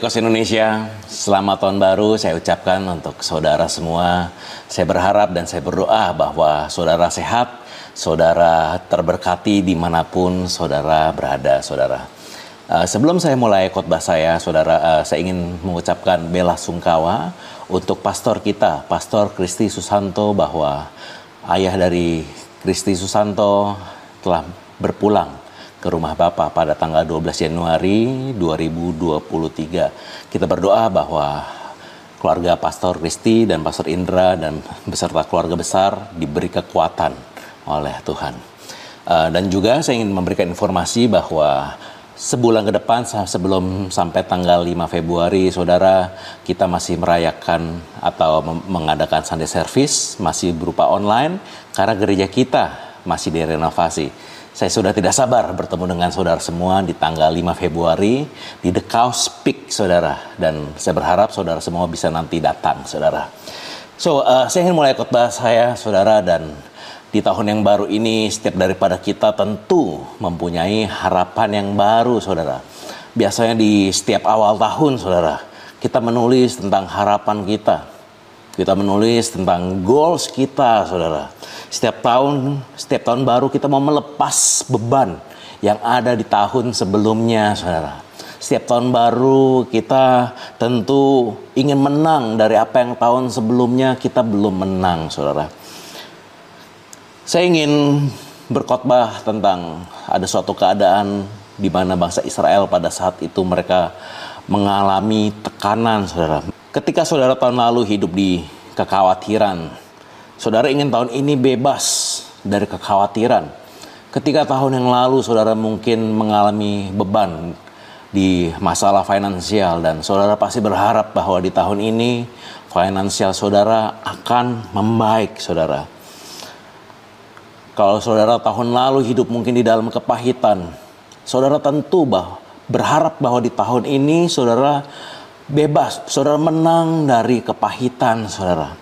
Kos Indonesia, selamat tahun baru saya ucapkan untuk saudara semua. Saya berharap dan saya berdoa bahwa saudara sehat, saudara terberkati di mana pun saudara berada, saudara. Uh, sebelum saya mulai khotbah saya, saudara, uh, saya ingin mengucapkan bela sungkawa untuk pastor kita, Pastor Kristi Susanto, bahwa ayah dari Kristi Susanto telah berpulang ke rumah Bapak pada tanggal 12 Januari 2023. Kita berdoa bahwa keluarga Pastor Kristi dan Pastor Indra dan beserta keluarga besar diberi kekuatan oleh Tuhan. Uh, dan juga saya ingin memberikan informasi bahwa sebulan ke depan sebelum sampai tanggal 5 Februari saudara kita masih merayakan atau mengadakan Sunday service masih berupa online karena gereja kita masih direnovasi. Saya sudah tidak sabar bertemu dengan saudara semua di tanggal 5 Februari di The Cows Peak, saudara. Dan saya berharap saudara semua bisa nanti datang, saudara. So, uh, saya ingin mulai khotbah saya, saudara, dan di tahun yang baru ini setiap daripada kita tentu mempunyai harapan yang baru, saudara. Biasanya di setiap awal tahun, saudara, kita menulis tentang harapan kita. Kita menulis tentang goals kita, saudara setiap tahun, setiap tahun baru kita mau melepas beban yang ada di tahun sebelumnya, saudara. Setiap tahun baru kita tentu ingin menang dari apa yang tahun sebelumnya kita belum menang, saudara. Saya ingin berkhotbah tentang ada suatu keadaan di mana bangsa Israel pada saat itu mereka mengalami tekanan, saudara. Ketika saudara tahun lalu hidup di kekhawatiran, Saudara ingin tahun ini bebas dari kekhawatiran. Ketika tahun yang lalu saudara mungkin mengalami beban di masalah finansial dan saudara pasti berharap bahwa di tahun ini finansial saudara akan membaik saudara. Kalau saudara tahun lalu hidup mungkin di dalam kepahitan, saudara tentu bah berharap bahwa di tahun ini saudara bebas, saudara menang dari kepahitan saudara.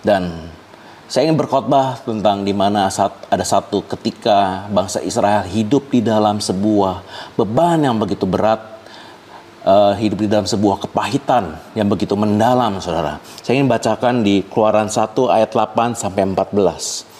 Dan saya ingin berkhotbah tentang di mana ada satu ketika bangsa Israel hidup di dalam sebuah beban yang begitu berat, uh, hidup di dalam sebuah kepahitan yang begitu mendalam, saudara. Saya ingin bacakan di Keluaran 1 ayat 8 sampai 14.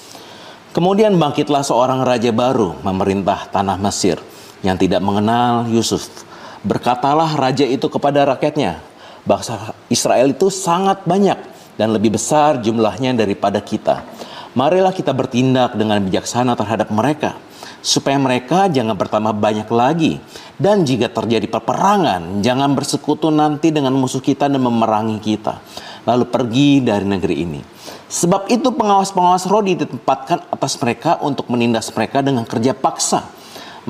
Kemudian bangkitlah seorang raja baru memerintah tanah Mesir yang tidak mengenal Yusuf. Berkatalah raja itu kepada rakyatnya, bangsa Israel itu sangat banyak dan lebih besar jumlahnya daripada kita. Marilah kita bertindak dengan bijaksana terhadap mereka, supaya mereka jangan bertambah banyak lagi. Dan jika terjadi peperangan, jangan bersekutu nanti dengan musuh kita dan memerangi kita. Lalu pergi dari negeri ini. Sebab itu pengawas-pengawas roh ditempatkan atas mereka untuk menindas mereka dengan kerja paksa.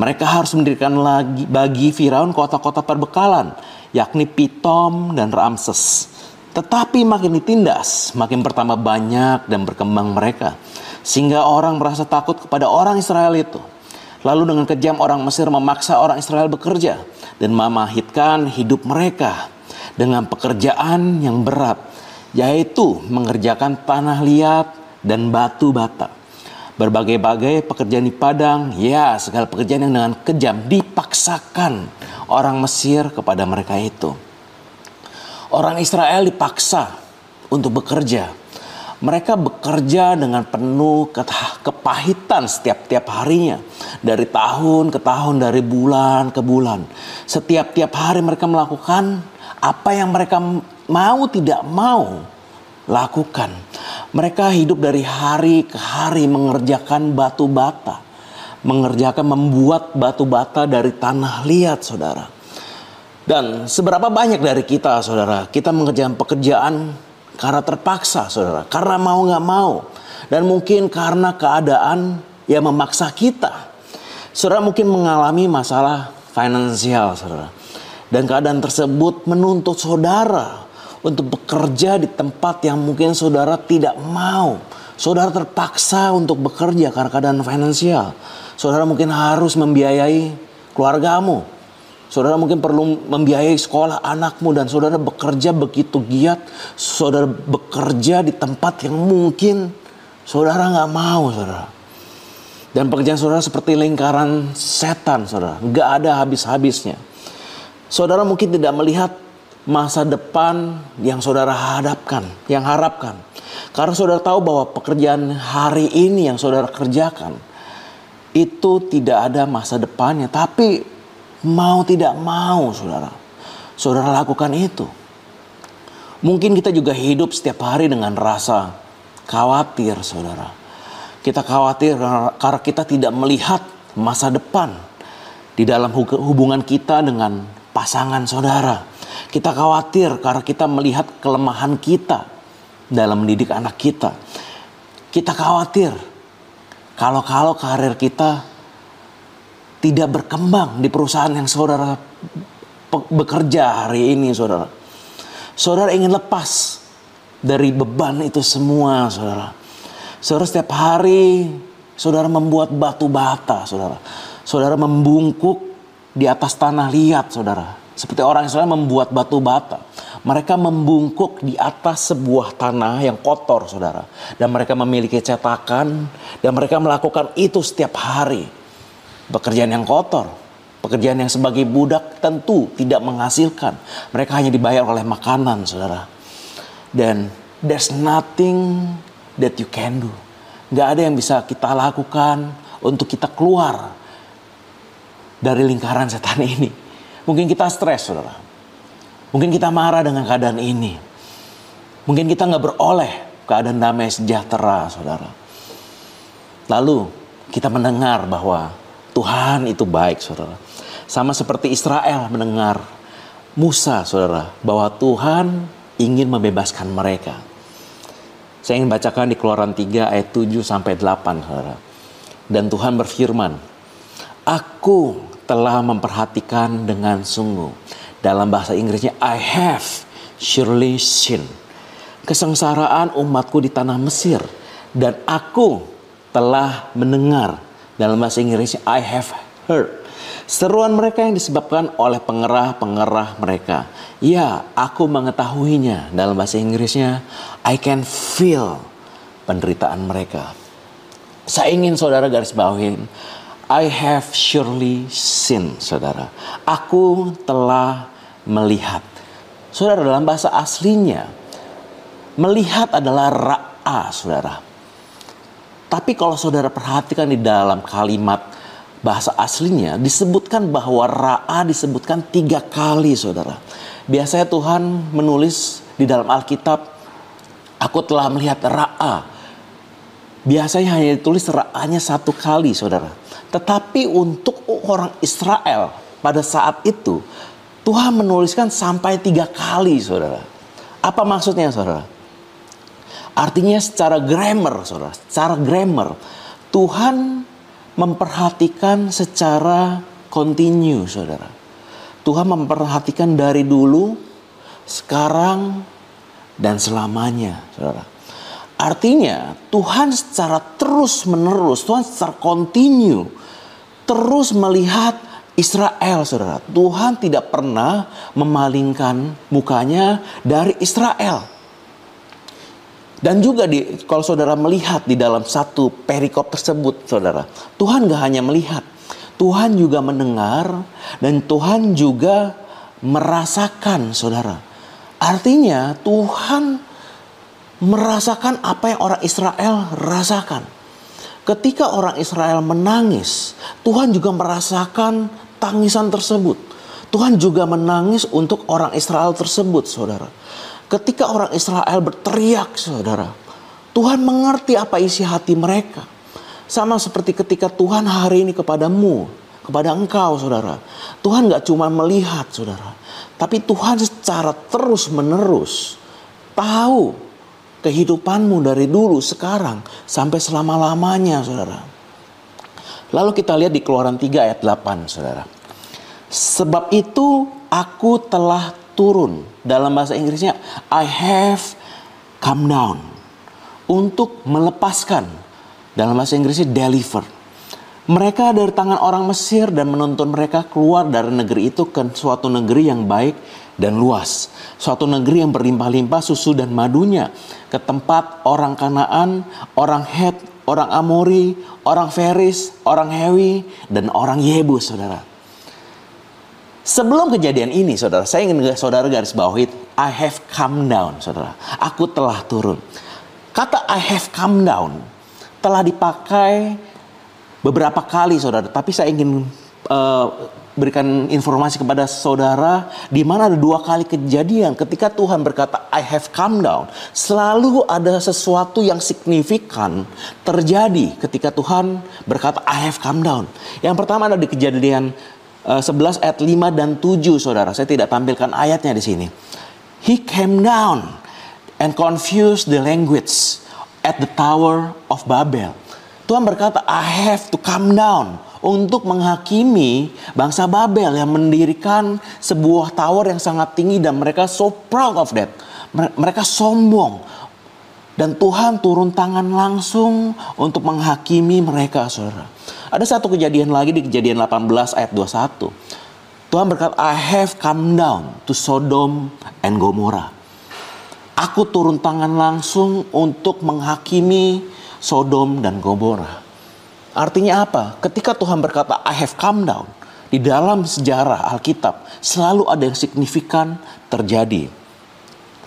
Mereka harus mendirikan lagi bagi Firaun kota-kota perbekalan, yakni Pitom dan Ramses tetapi makin ditindas, makin pertama banyak dan berkembang mereka. Sehingga orang merasa takut kepada orang Israel itu. Lalu dengan kejam orang Mesir memaksa orang Israel bekerja dan memahitkan hidup mereka dengan pekerjaan yang berat, yaitu mengerjakan tanah liat dan batu bata. Berbagai-bagai pekerjaan di padang, ya segala pekerjaan yang dengan kejam dipaksakan orang Mesir kepada mereka itu. Orang Israel dipaksa untuk bekerja. Mereka bekerja dengan penuh kepahitan setiap-tiap harinya. Dari tahun ke tahun, dari bulan ke bulan. Setiap-tiap hari mereka melakukan apa yang mereka mau tidak mau lakukan. Mereka hidup dari hari ke hari mengerjakan batu bata. Mengerjakan membuat batu bata dari tanah liat saudara dan seberapa banyak dari kita, saudara, kita mengerjakan pekerjaan karena terpaksa, saudara, karena mau nggak mau, dan mungkin karena keadaan yang memaksa kita. Saudara mungkin mengalami masalah finansial, saudara. Dan keadaan tersebut menuntut saudara untuk bekerja di tempat yang mungkin saudara tidak mau. Saudara terpaksa untuk bekerja karena keadaan finansial. Saudara mungkin harus membiayai keluargamu. Saudara mungkin perlu membiayai sekolah anakmu dan saudara bekerja begitu giat. Saudara bekerja di tempat yang mungkin saudara nggak mau, saudara. Dan pekerjaan saudara seperti lingkaran setan, saudara. Nggak ada habis-habisnya. Saudara mungkin tidak melihat masa depan yang saudara hadapkan, yang harapkan. Karena saudara tahu bahwa pekerjaan hari ini yang saudara kerjakan itu tidak ada masa depannya, tapi mau tidak mau saudara, saudara lakukan itu. Mungkin kita juga hidup setiap hari dengan rasa khawatir saudara. Kita khawatir karena kita tidak melihat masa depan di dalam hubungan kita dengan pasangan saudara. Kita khawatir karena kita melihat kelemahan kita dalam mendidik anak kita. Kita khawatir kalau-kalau karir kita tidak berkembang di perusahaan yang saudara bekerja hari ini saudara. Saudara ingin lepas dari beban itu semua saudara. Saudara setiap hari saudara membuat batu bata saudara. Saudara membungkuk di atas tanah liat saudara. Seperti orang Israel membuat batu bata. Mereka membungkuk di atas sebuah tanah yang kotor saudara. Dan mereka memiliki cetakan dan mereka melakukan itu setiap hari. Pekerjaan yang kotor. Pekerjaan yang sebagai budak tentu tidak menghasilkan. Mereka hanya dibayar oleh makanan saudara. Dan there's nothing that you can do. Gak ada yang bisa kita lakukan untuk kita keluar dari lingkaran setan ini. Mungkin kita stres, saudara. Mungkin kita marah dengan keadaan ini. Mungkin kita nggak beroleh keadaan damai sejahtera, saudara. Lalu kita mendengar bahwa Tuhan itu baik, saudara. Sama seperti Israel mendengar Musa, saudara, bahwa Tuhan ingin membebaskan mereka. Saya ingin bacakan di Keluaran 3 ayat 7 sampai 8, saudara. Dan Tuhan berfirman, Aku telah memperhatikan dengan sungguh. Dalam bahasa Inggrisnya, I have surely seen. Kesengsaraan umatku di tanah Mesir. Dan aku telah mendengar. Dalam bahasa Inggrisnya, I have heard. Seruan mereka yang disebabkan oleh pengerah-pengerah mereka. Ya, aku mengetahuinya. Dalam bahasa Inggrisnya, I can feel penderitaan mereka. Saya ingin saudara garis bawahin I have surely seen, saudara. Aku telah melihat. Saudara, dalam bahasa aslinya, melihat adalah ra'a, saudara. Tapi kalau saudara perhatikan di dalam kalimat bahasa aslinya, disebutkan bahwa ra'a disebutkan tiga kali, saudara. Biasanya Tuhan menulis di dalam Alkitab, aku telah melihat ra'a. Biasanya hanya ditulis ra'anya satu kali, saudara. Tetapi untuk orang Israel pada saat itu Tuhan menuliskan sampai tiga kali saudara. Apa maksudnya saudara? Artinya secara grammar saudara, secara grammar Tuhan memperhatikan secara continue saudara. Tuhan memperhatikan dari dulu, sekarang, dan selamanya saudara. Artinya Tuhan secara terus menerus, Tuhan secara continue terus melihat Israel, saudara. Tuhan tidak pernah memalingkan mukanya dari Israel. Dan juga di, kalau saudara melihat di dalam satu perikop tersebut, saudara, Tuhan gak hanya melihat, Tuhan juga mendengar dan Tuhan juga merasakan, saudara. Artinya Tuhan merasakan apa yang orang Israel rasakan. Ketika orang Israel menangis, Tuhan juga merasakan tangisan tersebut. Tuhan juga menangis untuk orang Israel tersebut, saudara. Ketika orang Israel berteriak, saudara, Tuhan mengerti apa isi hati mereka. Sama seperti ketika Tuhan hari ini kepadamu, kepada engkau, saudara. Tuhan gak cuma melihat, saudara. Tapi Tuhan secara terus menerus tahu kehidupanmu dari dulu sekarang sampai selama-lamanya saudara. Lalu kita lihat di keluaran 3 ayat 8 saudara. Sebab itu aku telah turun. Dalam bahasa Inggrisnya, I have come down. Untuk melepaskan. Dalam bahasa Inggrisnya, deliver. Mereka dari tangan orang Mesir dan menuntun mereka keluar dari negeri itu ke suatu negeri yang baik dan luas. Suatu negeri yang berlimpah-limpah susu dan madunya. Ke tempat orang Kanaan, orang Het, orang Amori, orang Feris, orang Hewi, dan orang Yebus, saudara. Sebelum kejadian ini, saudara, saya ingin saudara garis bawahi, I have come down, saudara. Aku telah turun. Kata I have come down telah dipakai beberapa kali, saudara. Tapi saya ingin uh, berikan informasi kepada saudara di mana ada dua kali kejadian ketika Tuhan berkata I have come down. Selalu ada sesuatu yang signifikan terjadi ketika Tuhan berkata I have come down. Yang pertama ada di kejadian uh, eh, 11 ayat 5 dan 7 saudara. Saya tidak tampilkan ayatnya di sini. He came down and confused the language at the tower of Babel Tuhan berkata I have to come down untuk menghakimi bangsa Babel yang mendirikan sebuah tower yang sangat tinggi dan mereka so proud of that. Mereka sombong. Dan Tuhan turun tangan langsung untuk menghakimi mereka, saudara. Ada satu kejadian lagi di kejadian 18 ayat 21. Tuhan berkata, I have come down to Sodom and Gomorrah. Aku turun tangan langsung untuk menghakimi Sodom dan Gomorrah. Artinya apa? Ketika Tuhan berkata, I have come down. Di dalam sejarah Alkitab selalu ada yang signifikan terjadi.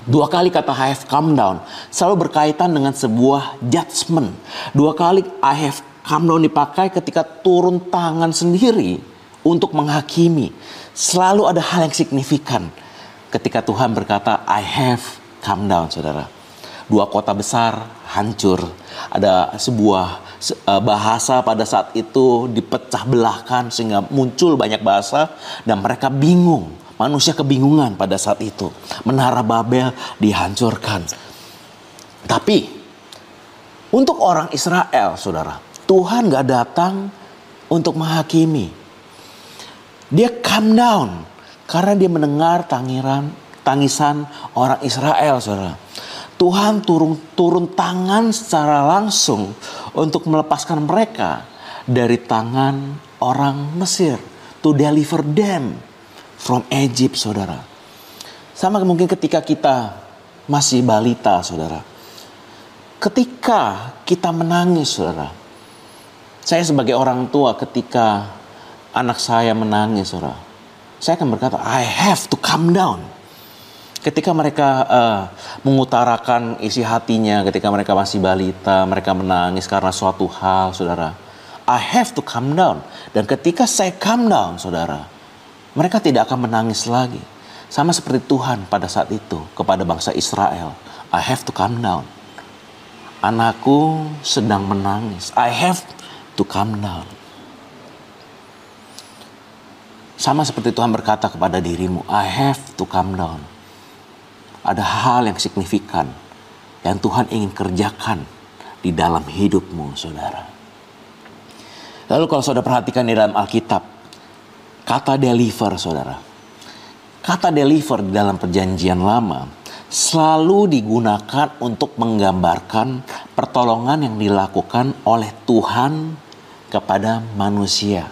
Dua kali kata I have come down selalu berkaitan dengan sebuah judgment. Dua kali I have come down dipakai ketika turun tangan sendiri untuk menghakimi. Selalu ada hal yang signifikan ketika Tuhan berkata I have come down saudara. Dua kota besar hancur. Ada sebuah Eh, bahasa pada saat itu dipecah belahkan sehingga muncul banyak bahasa dan mereka bingung. Manusia kebingungan pada saat itu. Menara Babel dihancurkan. Tapi untuk orang Israel, saudara, Tuhan gak datang untuk menghakimi. Dia come down karena dia mendengar tangiran, tangisan orang Israel, saudara. Tuhan turun turun tangan secara langsung untuk melepaskan mereka dari tangan orang Mesir to deliver them from Egypt, saudara. Sama mungkin ketika kita masih balita, saudara. Ketika kita menangis, saudara. Saya sebagai orang tua ketika anak saya menangis, saudara. Saya akan berkata, I have to come down ketika mereka uh, mengutarakan isi hatinya ketika mereka masih balita, mereka menangis karena suatu hal, saudara. I have to come down. Dan ketika saya come down, saudara, mereka tidak akan menangis lagi. Sama seperti Tuhan pada saat itu kepada bangsa Israel. I have to come down. Anakku sedang menangis. I have to come down. Sama seperti Tuhan berkata kepada dirimu, I have to come down ada hal yang signifikan yang Tuhan ingin kerjakan di dalam hidupmu, saudara. Lalu kalau saudara perhatikan di dalam Alkitab, kata deliver, saudara. Kata deliver di dalam perjanjian lama selalu digunakan untuk menggambarkan pertolongan yang dilakukan oleh Tuhan kepada manusia.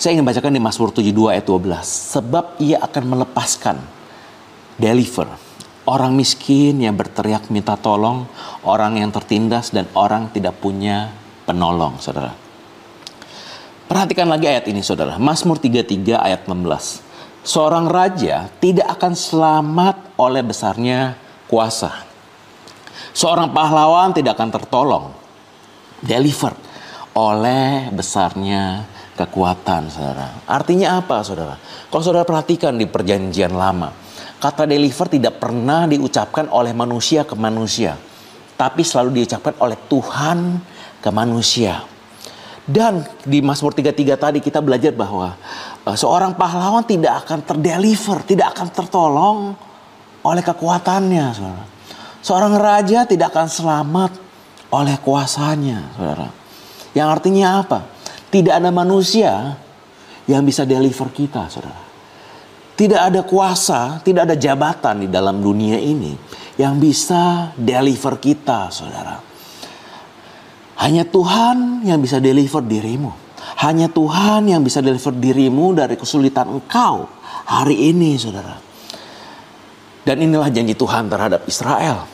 Saya ingin bacakan di Mazmur 72 ayat 12. Sebab ia akan melepaskan deliver. Orang miskin yang berteriak minta tolong, orang yang tertindas dan orang tidak punya penolong, saudara. Perhatikan lagi ayat ini, saudara. Mazmur 33 ayat 16. Seorang raja tidak akan selamat oleh besarnya kuasa. Seorang pahlawan tidak akan tertolong, deliver oleh besarnya kekuatan, saudara. Artinya apa, saudara? Kalau saudara perhatikan di perjanjian lama, Kata deliver tidak pernah diucapkan oleh manusia ke manusia, tapi selalu diucapkan oleh Tuhan ke manusia. Dan di Mazmur 33 tadi kita belajar bahwa uh, seorang pahlawan tidak akan terdeliver, tidak akan tertolong oleh kekuatannya, saudara. Seorang raja tidak akan selamat oleh kuasanya, saudara. Yang artinya apa? Tidak ada manusia yang bisa deliver kita, saudara. Tidak ada kuasa, tidak ada jabatan di dalam dunia ini yang bisa deliver kita, saudara. Hanya Tuhan yang bisa deliver dirimu. Hanya Tuhan yang bisa deliver dirimu dari kesulitan engkau hari ini, saudara. Dan inilah janji Tuhan terhadap Israel.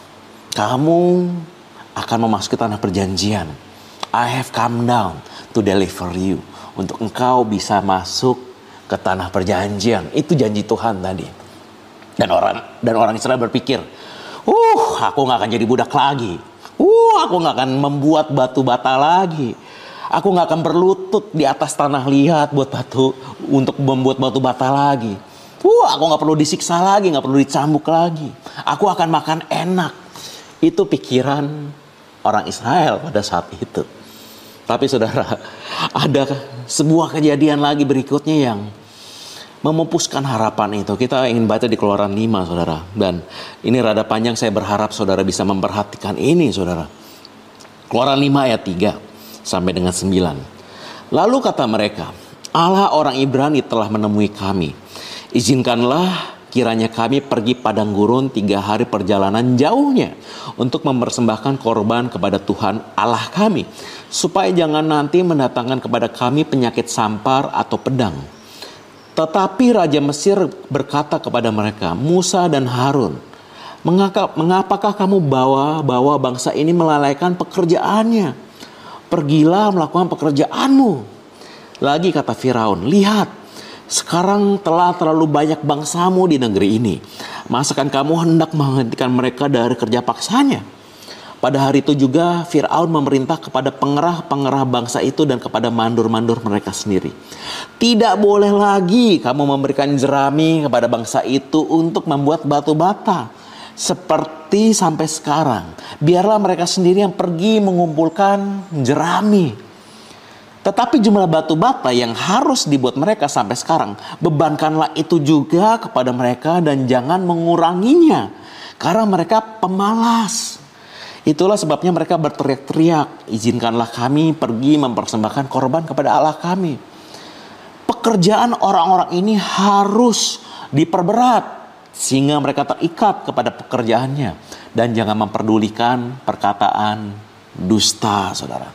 Kamu akan memasuki tanah perjanjian. I have come down to deliver you. Untuk engkau bisa masuk ke tanah perjanjian. Itu janji Tuhan tadi. Dan orang dan orang Israel berpikir, uh, aku nggak akan jadi budak lagi. Uh, aku nggak akan membuat batu bata lagi. Aku nggak akan berlutut di atas tanah liat buat batu untuk membuat batu bata lagi. Uh, aku nggak perlu disiksa lagi, nggak perlu dicambuk lagi. Aku akan makan enak. Itu pikiran orang Israel pada saat itu. Tapi saudara, ada sebuah kejadian lagi berikutnya yang memupuskan harapan itu. Kita ingin baca di Keluaran 5, saudara. Dan ini rada panjang, saya berharap saudara bisa memperhatikan ini, saudara. Keluaran 5 ayat 3 sampai dengan 9. Lalu kata mereka, Allah orang Ibrani telah menemui kami. Izinkanlah kiranya kami pergi padang gurun tiga hari perjalanan jauhnya untuk mempersembahkan korban kepada Tuhan Allah kami supaya jangan nanti mendatangkan kepada kami penyakit sampar atau pedang. Tetapi Raja Mesir berkata kepada mereka, Musa dan Harun, mengapakah kamu bawa-bawa bangsa ini melalaikan pekerjaannya? Pergilah melakukan pekerjaanmu. Lagi kata Firaun, lihat sekarang telah terlalu banyak bangsamu di negeri ini. Masakan kamu hendak menghentikan mereka dari kerja paksanya? Pada hari itu juga Fir'aun memerintah kepada pengerah-pengerah bangsa itu dan kepada mandur-mandur mereka sendiri. Tidak boleh lagi kamu memberikan jerami kepada bangsa itu untuk membuat batu bata. Seperti sampai sekarang. Biarlah mereka sendiri yang pergi mengumpulkan jerami. Tetapi jumlah batu bata yang harus dibuat mereka sampai sekarang, bebankanlah itu juga kepada mereka dan jangan menguranginya. Karena mereka pemalas. Itulah sebabnya mereka berteriak-teriak, izinkanlah kami pergi mempersembahkan korban kepada Allah kami. Pekerjaan orang-orang ini harus diperberat sehingga mereka terikat kepada pekerjaannya dan jangan memperdulikan perkataan dusta, saudara.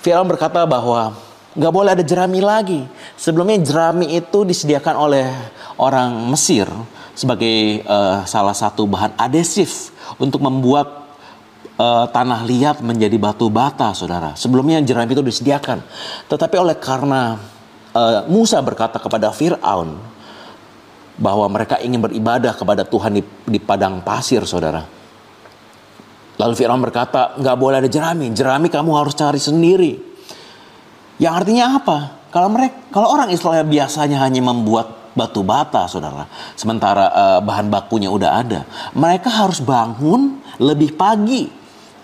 Firaun berkata bahwa nggak boleh ada jerami lagi. Sebelumnya jerami itu disediakan oleh orang Mesir sebagai uh, salah satu bahan adesif untuk membuat uh, tanah liat menjadi batu bata, saudara. Sebelumnya jerami itu disediakan, tetapi oleh karena uh, Musa berkata kepada Fir'aun bahwa mereka ingin beribadah kepada Tuhan di, di padang pasir, saudara. Lalu Fir'aun berkata, nggak boleh ada jerami, jerami kamu harus cari sendiri. Yang artinya apa? Kalau mereka, kalau orang Israel biasanya hanya membuat batu bata, saudara. Sementara uh, bahan bakunya udah ada, mereka harus bangun lebih pagi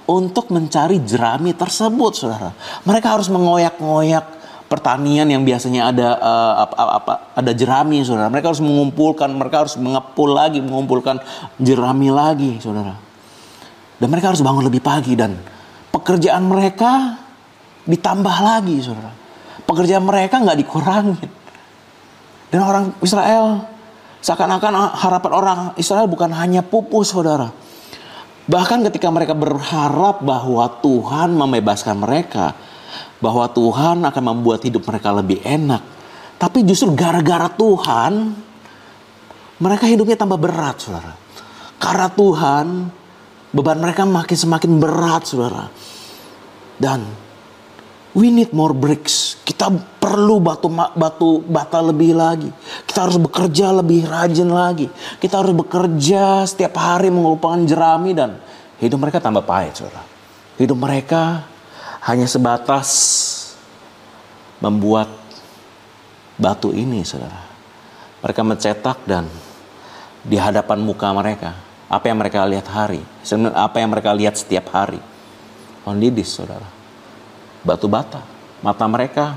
untuk mencari jerami tersebut, saudara. Mereka harus mengoyak-ngoyak pertanian yang biasanya ada uh, apa, apa, ada jerami, saudara. Mereka harus mengumpulkan, mereka harus mengepul lagi, mengumpulkan jerami lagi, saudara. Dan mereka harus bangun lebih pagi dan pekerjaan mereka ditambah lagi, saudara. Pekerjaan mereka nggak dikurangin. Dan orang Israel seakan-akan harapan orang Israel bukan hanya pupus, saudara Bahkan ketika mereka berharap bahwa Tuhan membebaskan mereka, bahwa Tuhan akan membuat hidup mereka lebih enak, tapi justru gara-gara Tuhan, mereka hidupnya tambah berat, saudara. Karena Tuhan, beban mereka makin semakin berat, saudara. Dan we need more bricks. Kita perlu batu batu bata lebih lagi. Kita harus bekerja lebih rajin lagi. Kita harus bekerja setiap hari mengumpulkan jerami dan hidup mereka tambah pahit, saudara. Hidup mereka hanya sebatas membuat batu ini, saudara. Mereka mencetak dan di hadapan muka mereka, apa yang mereka lihat hari, apa yang mereka lihat setiap hari. Only saudara. Batu bata. Mata mereka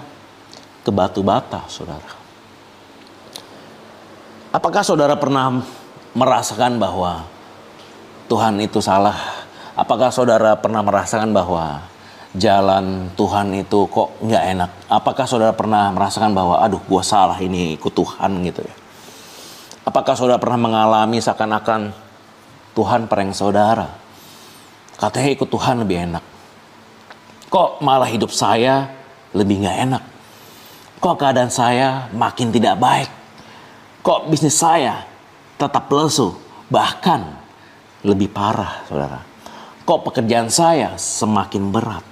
ke batu bata, saudara. Apakah saudara pernah merasakan bahwa Tuhan itu salah? Apakah saudara pernah merasakan bahwa jalan Tuhan itu kok nggak enak? Apakah saudara pernah merasakan bahwa aduh gua salah ini ikut Tuhan gitu ya? Apakah saudara pernah mengalami seakan-akan Tuhan pereng saudara? Katanya ikut Tuhan lebih enak. Kok malah hidup saya lebih nggak enak? Kok keadaan saya makin tidak baik? Kok bisnis saya tetap lesu? Bahkan lebih parah, saudara. Kok pekerjaan saya semakin berat?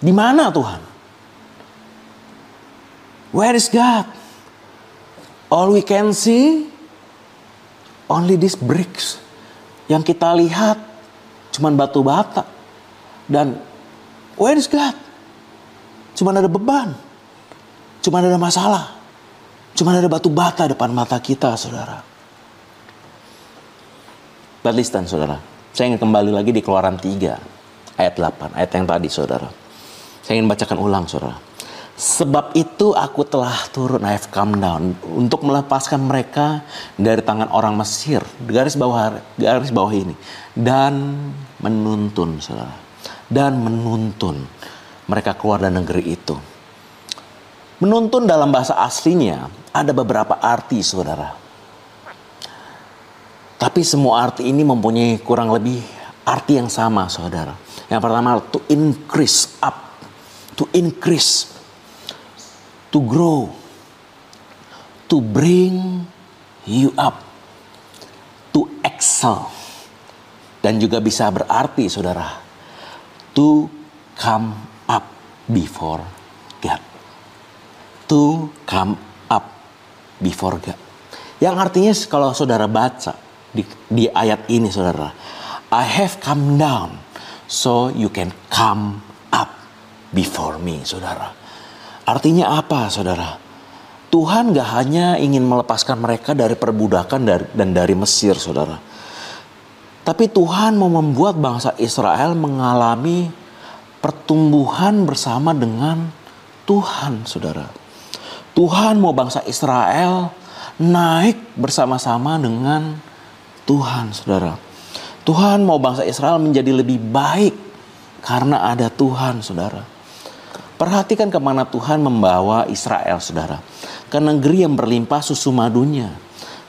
Di mana Tuhan? Where is God? All we can see only these bricks. Yang kita lihat cuman batu bata. Dan where is God? Cuman ada beban. Cuman ada masalah. Cuman ada batu bata depan mata kita, saudara. But listen, saudara. Saya ingin kembali lagi di keluaran 3, ayat 8. Ayat yang tadi, saudara. Saya ingin bacakan ulang, saudara. Sebab itu aku telah turun, I have come down untuk melepaskan mereka dari tangan orang Mesir. Garis bawah garis bawah ini dan menuntun, saudara. Dan menuntun mereka keluar dari negeri itu. Menuntun dalam bahasa aslinya ada beberapa arti, saudara. Tapi semua arti ini mempunyai kurang lebih arti yang sama, saudara. Yang pertama, to increase up to increase, to grow, to bring you up, to excel. Dan juga bisa berarti saudara, to come up before God. To come up before God. Yang artinya kalau saudara baca di, di ayat ini saudara, I have come down so you can come before me, saudara. Artinya apa, saudara? Tuhan gak hanya ingin melepaskan mereka dari perbudakan dan dari Mesir, saudara. Tapi Tuhan mau membuat bangsa Israel mengalami pertumbuhan bersama dengan Tuhan, saudara. Tuhan mau bangsa Israel naik bersama-sama dengan Tuhan, saudara. Tuhan mau bangsa Israel menjadi lebih baik karena ada Tuhan, saudara. Perhatikan ke mana Tuhan membawa Israel, saudara. Ke negeri yang berlimpah susu madunya.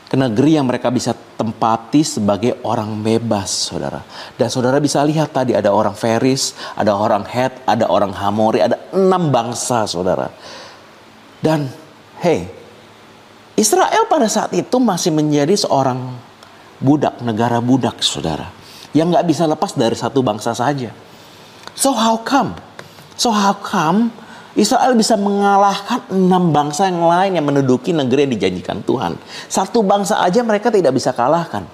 Ke negeri yang mereka bisa tempati sebagai orang bebas, saudara. Dan saudara bisa lihat tadi ada orang Feris, ada orang Het, ada orang Hamori, ada enam bangsa, saudara. Dan, hey, Israel pada saat itu masih menjadi seorang budak, negara budak, saudara. Yang nggak bisa lepas dari satu bangsa saja. So how come? So how come Israel bisa mengalahkan enam bangsa yang lain yang menduduki negeri yang dijanjikan Tuhan. Satu bangsa aja mereka tidak bisa kalahkan.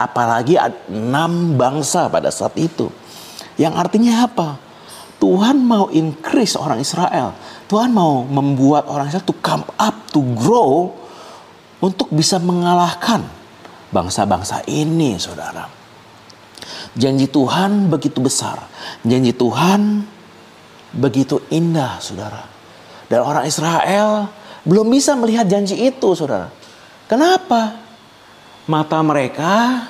Apalagi enam bangsa pada saat itu. Yang artinya apa? Tuhan mau increase orang Israel. Tuhan mau membuat orang Israel to come up, to grow. Untuk bisa mengalahkan bangsa-bangsa ini saudara. Janji Tuhan begitu besar. Janji Tuhan begitu indah, saudara. Dan orang Israel belum bisa melihat janji itu, saudara. Kenapa? Mata mereka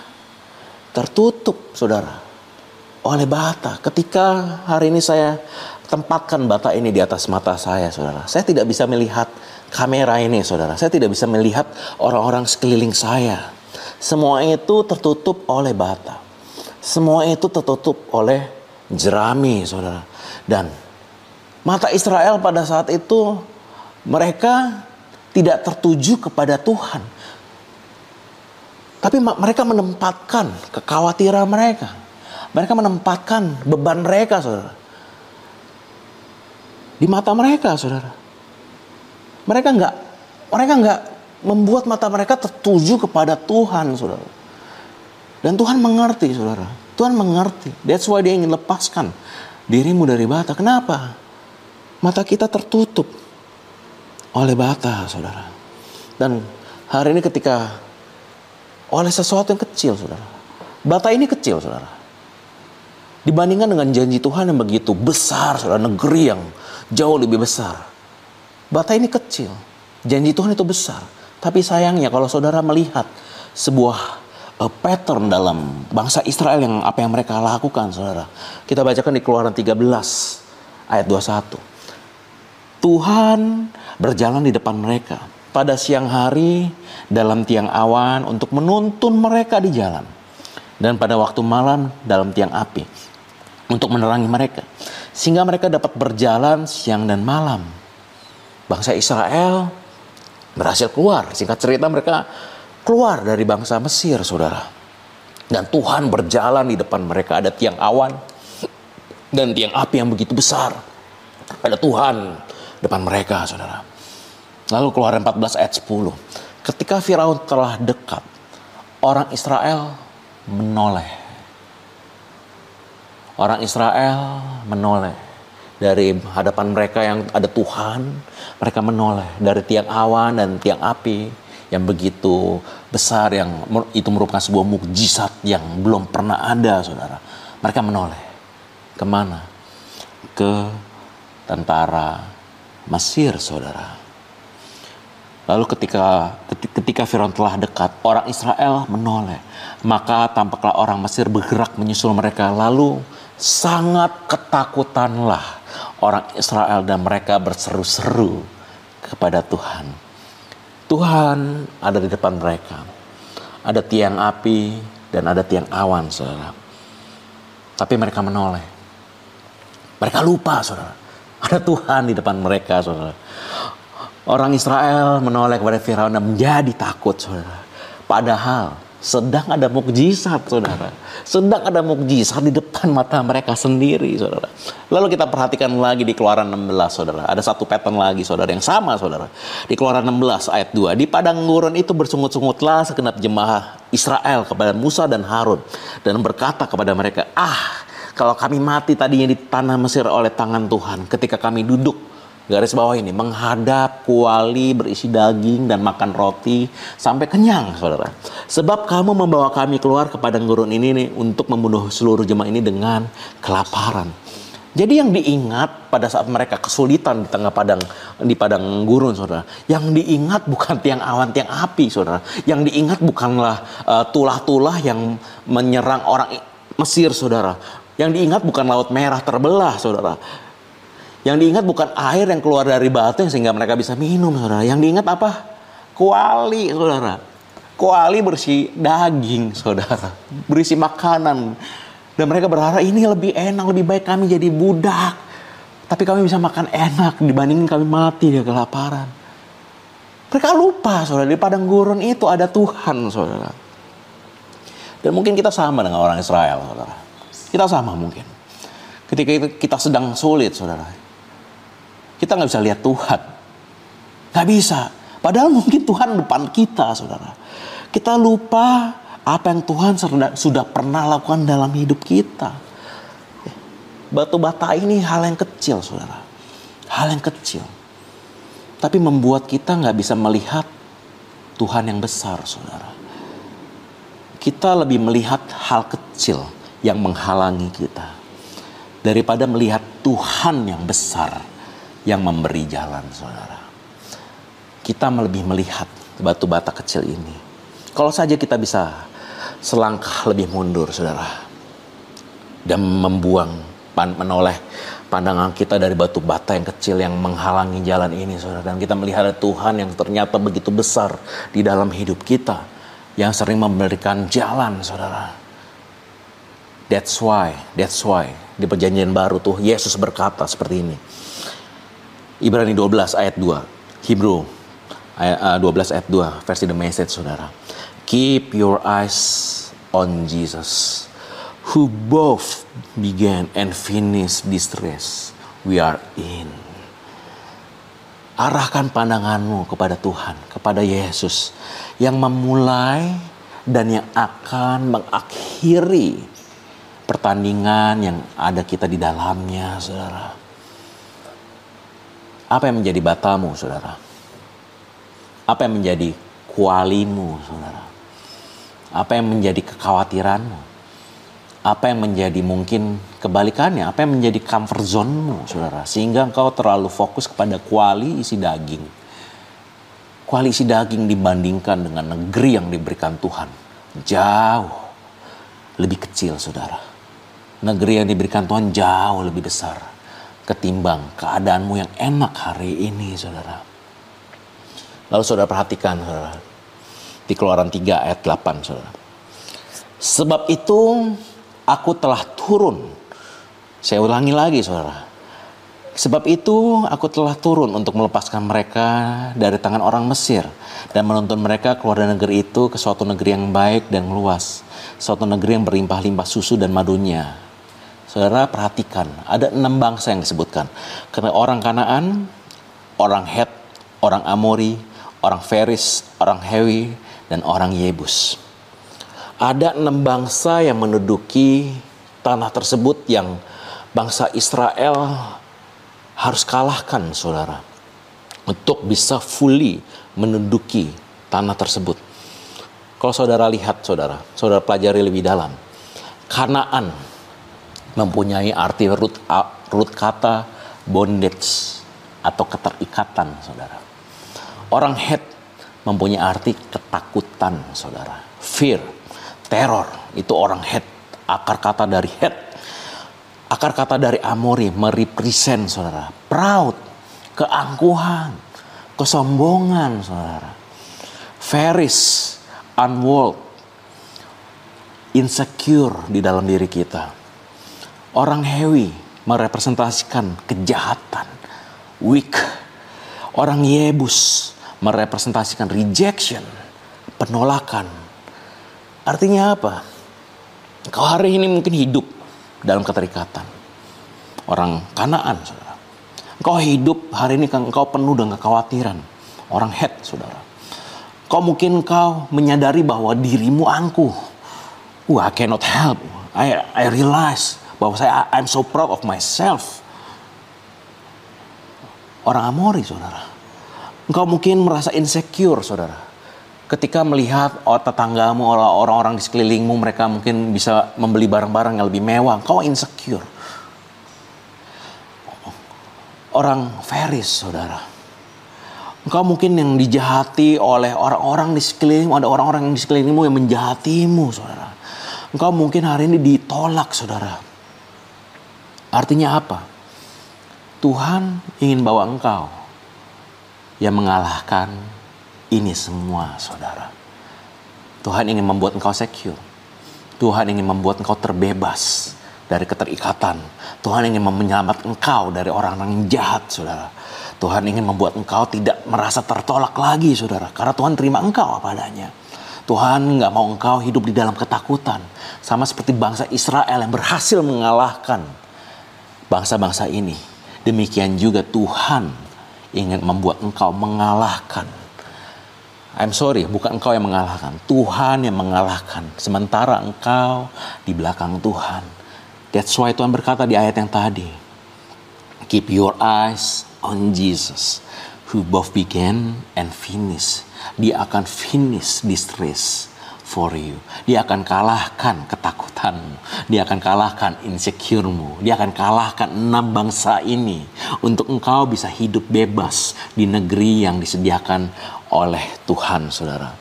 tertutup, saudara, oleh bata. Ketika hari ini saya tempatkan bata ini di atas mata saya, saudara, saya tidak bisa melihat kamera ini, saudara. Saya tidak bisa melihat orang-orang sekeliling saya. Semua itu tertutup oleh bata. Semua itu tertutup oleh jerami, saudara. Dan Mata Israel pada saat itu mereka tidak tertuju kepada Tuhan. Tapi mereka menempatkan kekhawatiran mereka. Mereka menempatkan beban mereka, saudara. Di mata mereka, saudara. Mereka nggak, mereka nggak membuat mata mereka tertuju kepada Tuhan, saudara. Dan Tuhan mengerti, saudara. Tuhan mengerti. That's why dia ingin lepaskan dirimu dari bata. Kenapa? Mata kita tertutup oleh bata, saudara. Dan hari ini ketika oleh sesuatu yang kecil, saudara. Bata ini kecil, saudara. Dibandingkan dengan janji Tuhan yang begitu besar, saudara. Negeri yang jauh lebih besar. Bata ini kecil. Janji Tuhan itu besar. Tapi sayangnya kalau saudara melihat sebuah a pattern dalam bangsa Israel yang apa yang mereka lakukan, saudara. Kita bacakan di Keluaran 13 ayat 21. Tuhan berjalan di depan mereka pada siang hari dalam tiang awan untuk menuntun mereka di jalan dan pada waktu malam dalam tiang api untuk menerangi mereka sehingga mereka dapat berjalan siang dan malam. Bangsa Israel berhasil keluar. Singkat cerita mereka keluar dari bangsa Mesir, saudara. Dan Tuhan berjalan di depan mereka. Ada tiang awan dan tiang api yang begitu besar. Ada Tuhan depan mereka, saudara. Lalu keluar 14 ayat 10. Ketika Firaun telah dekat, orang Israel menoleh. Orang Israel menoleh dari hadapan mereka yang ada Tuhan, mereka menoleh dari tiang awan dan tiang api yang begitu besar yang itu merupakan sebuah mukjizat yang belum pernah ada saudara mereka menoleh ke mana ke tentara Mesir saudara lalu ketika ketika Firaun telah dekat orang Israel menoleh maka tampaklah orang Mesir bergerak menyusul mereka lalu sangat ketakutanlah orang Israel dan mereka berseru-seru kepada Tuhan Tuhan ada di depan mereka. Ada tiang api dan ada tiang awan, saudara. Tapi mereka menoleh. Mereka lupa, saudara. Ada Tuhan di depan mereka, saudara. Orang Israel menoleh kepada Firaun dan menjadi takut, saudara. Padahal sedang ada mukjizat, saudara. Sedang ada mukjizat di depan mata mereka sendiri, saudara. Lalu kita perhatikan lagi di Keluaran 16, saudara. Ada satu pattern lagi, saudara, yang sama, saudara. Di Keluaran 16 ayat 2. Di padang gurun itu bersungut-sungutlah segenap jemaah Israel kepada Musa dan Harun. Dan berkata kepada mereka, ah, kalau kami mati tadinya di tanah Mesir oleh tangan Tuhan ketika kami duduk Garis bawah ini, menghadap kuali berisi daging dan makan roti sampai kenyang, saudara. Sebab kamu membawa kami keluar ke padang gurun ini nih, untuk membunuh seluruh jemaah ini dengan kelaparan. Jadi yang diingat pada saat mereka kesulitan di tengah padang di padang gurun, saudara. Yang diingat bukan tiang awan, tiang api, saudara. Yang diingat bukanlah uh, tulah-tulah yang menyerang orang Mesir, saudara. Yang diingat bukan laut merah terbelah, saudara yang diingat bukan air yang keluar dari batu sehingga mereka bisa minum, saudara. Yang diingat apa? Kuali, saudara. Kuali bersih daging, saudara. Berisi makanan. Dan mereka berharap ini lebih enak, lebih baik kami jadi budak. Tapi kami bisa makan enak dibandingin kami mati di kelaparan. Mereka lupa, saudara. Di padang gurun itu ada Tuhan, saudara. Dan mungkin kita sama dengan orang Israel, saudara. Kita sama mungkin. Ketika kita sedang sulit, saudara kita nggak bisa lihat Tuhan. Nggak bisa. Padahal mungkin Tuhan depan kita, saudara. Kita lupa apa yang Tuhan sudah pernah lakukan dalam hidup kita. Batu bata ini hal yang kecil, saudara. Hal yang kecil. Tapi membuat kita nggak bisa melihat Tuhan yang besar, saudara. Kita lebih melihat hal kecil yang menghalangi kita daripada melihat Tuhan yang besar yang memberi jalan, saudara. Kita lebih melihat batu bata kecil ini. Kalau saja kita bisa selangkah lebih mundur, saudara, dan membuang, menoleh pandangan kita dari batu bata yang kecil yang menghalangi jalan ini, saudara. Dan kita melihat Tuhan yang ternyata begitu besar di dalam hidup kita, yang sering memberikan jalan, saudara. That's why, that's why di perjanjian baru tuh Yesus berkata seperti ini. Ibrani 12 ayat 2. Hebrew ayat, uh, 12 ayat 2 versi The Message Saudara. Keep your eyes on Jesus who both began and finished this race we are in. Arahkan pandanganmu kepada Tuhan, kepada Yesus yang memulai dan yang akan mengakhiri pertandingan yang ada kita di dalamnya, saudara. Apa yang menjadi batamu, saudara? Apa yang menjadi kualimu, saudara? Apa yang menjadi kekhawatiranmu? Apa yang menjadi mungkin kebalikannya? Apa yang menjadi comfort zone-mu, saudara? Sehingga engkau terlalu fokus kepada kuali isi daging. Kuali isi daging dibandingkan dengan negeri yang diberikan Tuhan. jauh lebih kecil, saudara. Negeri yang diberikan Tuhan jauh lebih besar ketimbang keadaanmu yang enak hari ini, saudara. Lalu saudara perhatikan, saudara. Di keluaran 3 ayat 8, saudara. Sebab itu aku telah turun. Saya ulangi lagi, saudara. Sebab itu aku telah turun untuk melepaskan mereka dari tangan orang Mesir dan menuntun mereka keluar dari negeri itu ke suatu negeri yang baik dan luas, suatu negeri yang berlimpah-limpah susu dan madunya. Saudara perhatikan, ada enam bangsa yang disebutkan. Karena orang Kanaan, orang Het, orang Amori, orang Feris, orang Hewi, dan orang Yebus. Ada enam bangsa yang menduduki tanah tersebut yang bangsa Israel harus kalahkan saudara untuk bisa fully menduduki tanah tersebut. Kalau saudara lihat saudara, saudara pelajari lebih dalam. Kanaan mempunyai arti root, root kata bondage atau keterikatan saudara. Orang Het mempunyai arti ketakutan saudara. Fear, teror, itu orang Het. Akar kata dari Het Akar kata dari Amori merepresent saudara. Proud, keangkuhan, kesombongan saudara. Feris, unworld, insecure di dalam diri kita. Orang heavy merepresentasikan kejahatan, weak. Orang Yebus merepresentasikan rejection, penolakan. Artinya apa? Kau hari ini mungkin hidup dalam keterikatan. Orang Kanaan, saudara. Engkau hidup hari ini engkau penuh dengan kekhawatiran. Orang head, saudara. Kau mungkin kau menyadari bahwa dirimu angkuh. Wah, I cannot help. I, I realize bahwa saya I'm so proud of myself. Orang Amori, saudara. Engkau mungkin merasa insecure, saudara ketika melihat oh, tetanggamu orang-orang di sekelilingmu mereka mungkin bisa membeli barang-barang yang lebih mewah, kau insecure. Orang Feris, saudara. Engkau mungkin yang dijahati oleh orang-orang di sekelilingmu, ada orang-orang di sekelilingmu yang menjahatimu, saudara. Engkau mungkin hari ini ditolak, saudara. Artinya apa? Tuhan ingin bawa engkau yang mengalahkan ini semua, saudara. Tuhan ingin membuat engkau secure. Tuhan ingin membuat engkau terbebas dari keterikatan. Tuhan ingin menyelamatkan engkau dari orang-orang yang jahat, saudara. Tuhan ingin membuat engkau tidak merasa tertolak lagi, saudara. Karena Tuhan terima engkau apa adanya. Tuhan nggak mau engkau hidup di dalam ketakutan. Sama seperti bangsa Israel yang berhasil mengalahkan bangsa-bangsa ini. Demikian juga Tuhan ingin membuat engkau mengalahkan I'm sorry, bukan engkau yang mengalahkan. Tuhan yang mengalahkan. Sementara engkau di belakang Tuhan. That's why Tuhan berkata di ayat yang tadi. Keep your eyes on Jesus. Who both began and finish. Dia akan finish this race for you. Dia akan kalahkan ketakutanmu. Dia akan kalahkan insecuremu. Dia akan kalahkan enam bangsa ini. Untuk engkau bisa hidup bebas di negeri yang disediakan oleh Tuhan, saudara.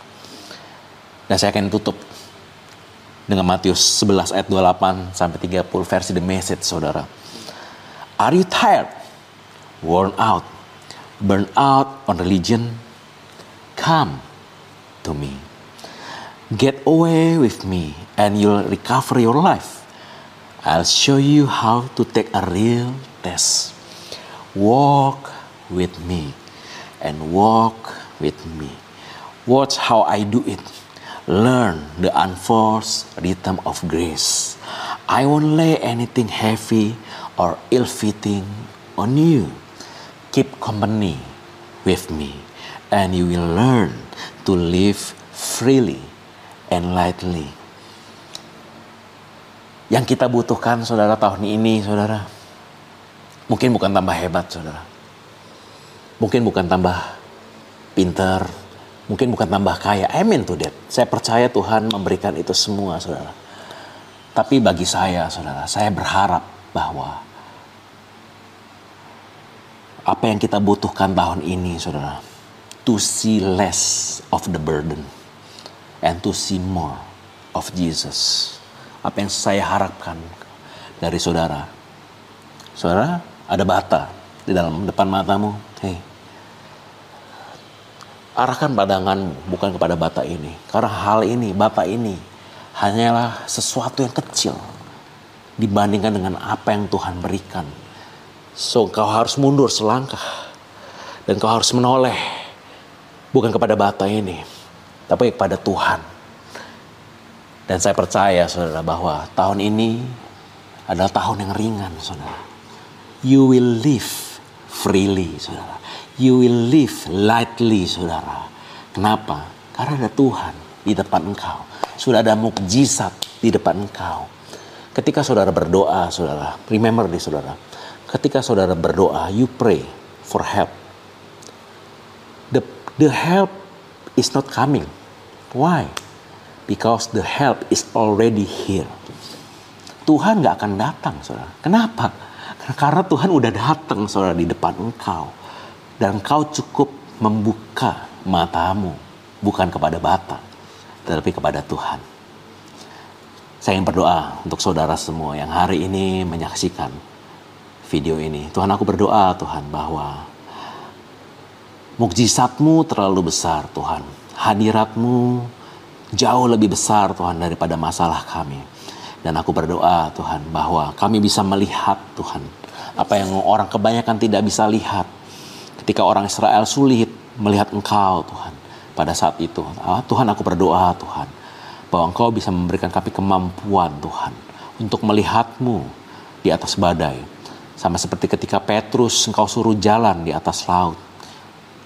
Dan saya akan tutup dengan Matius 11 ayat 28 sampai 30 versi The Message, saudara. Are you tired? Worn out? Burn out on religion? Come to me. Get away with me and you'll recover your life. I'll show you how to take a real test. Walk with me and walk with me. Watch how I do it. Learn the unforced rhythm of grace. I won't lay anything heavy or ill fitting on you. Keep company with me, and you will learn to live freely and lightly. Yang kita butuhkan, saudara, tahun ini, saudara, mungkin bukan tambah hebat, saudara. Mungkin bukan tambah pinter, mungkin bukan tambah kaya. Amin tuh, Dad. Saya percaya Tuhan memberikan itu semua, saudara. Tapi bagi saya, saudara, saya berharap bahwa apa yang kita butuhkan tahun ini, saudara, to see less of the burden and to see more of Jesus. Apa yang saya harapkan dari saudara. Saudara, ada bata di dalam depan matamu. Hei, arahkan pandanganmu bukan kepada bata ini. Karena hal ini, bata ini hanyalah sesuatu yang kecil dibandingkan dengan apa yang Tuhan berikan. So, kau harus mundur selangkah. Dan kau harus menoleh. Bukan kepada bata ini. Tapi kepada Tuhan. Dan saya percaya saudara bahwa tahun ini adalah tahun yang ringan saudara. You will live freely saudara. You will live lightly saudara. Kenapa? Karena ada Tuhan di depan engkau. Sudah ada mukjizat di depan engkau. Ketika saudara berdoa, saudara, remember nih saudara. Ketika saudara berdoa, you pray for help. The, the help is not coming. Why? Because the help is already here. Tuhan gak akan datang, saudara. Kenapa? Karena Tuhan udah datang, saudara, di depan engkau. Dan engkau cukup membuka matamu. Bukan kepada bata, tetapi kepada Tuhan. Saya ingin berdoa untuk saudara semua yang hari ini menyaksikan video ini. Tuhan aku berdoa Tuhan bahwa mukjizatmu terlalu besar Tuhan. Hadiratmu jauh lebih besar Tuhan daripada masalah kami. Dan aku berdoa Tuhan bahwa kami bisa melihat Tuhan apa yang orang kebanyakan tidak bisa lihat. Ketika orang Israel sulit melihat Engkau Tuhan pada saat itu. Ah, Tuhan aku berdoa Tuhan bahwa Engkau bisa memberikan kami kemampuan Tuhan untuk melihatmu di atas badai. Sama seperti ketika Petrus engkau suruh jalan di atas laut.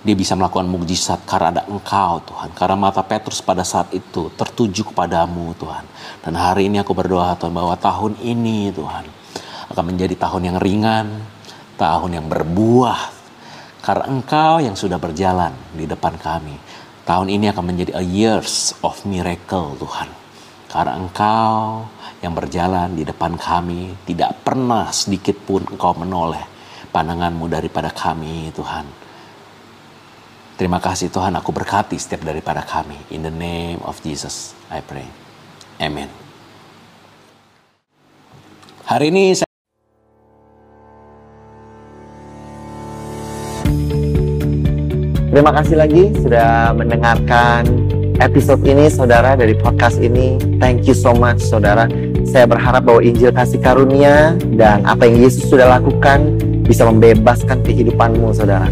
Dia bisa melakukan mukjizat karena ada engkau Tuhan. Karena mata Petrus pada saat itu tertuju kepadamu Tuhan. Dan hari ini aku berdoa Tuhan bahwa tahun ini Tuhan akan menjadi tahun yang ringan, tahun yang berbuah. Karena engkau yang sudah berjalan di depan kami. Tahun ini akan menjadi a years of miracle Tuhan. Karena engkau yang berjalan di depan kami tidak pernah sedikit pun engkau menoleh pandanganmu daripada kami Tuhan. Terima kasih Tuhan aku berkati setiap daripada kami. In the name of Jesus I pray. Amen. Hari ini saya Terima kasih lagi sudah mendengarkan episode ini saudara dari podcast ini. Thank you so much saudara. Saya berharap bahwa Injil kasih karunia dan apa yang Yesus sudah lakukan bisa membebaskan kehidupanmu saudara.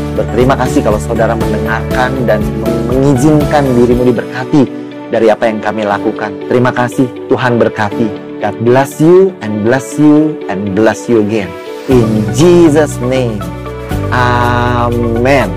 Berterima kasih kalau saudara mendengarkan dan mengizinkan dirimu diberkati dari apa yang kami lakukan. Terima kasih, Tuhan berkati. God bless you and bless you and bless you again. In Jesus' name. Amen.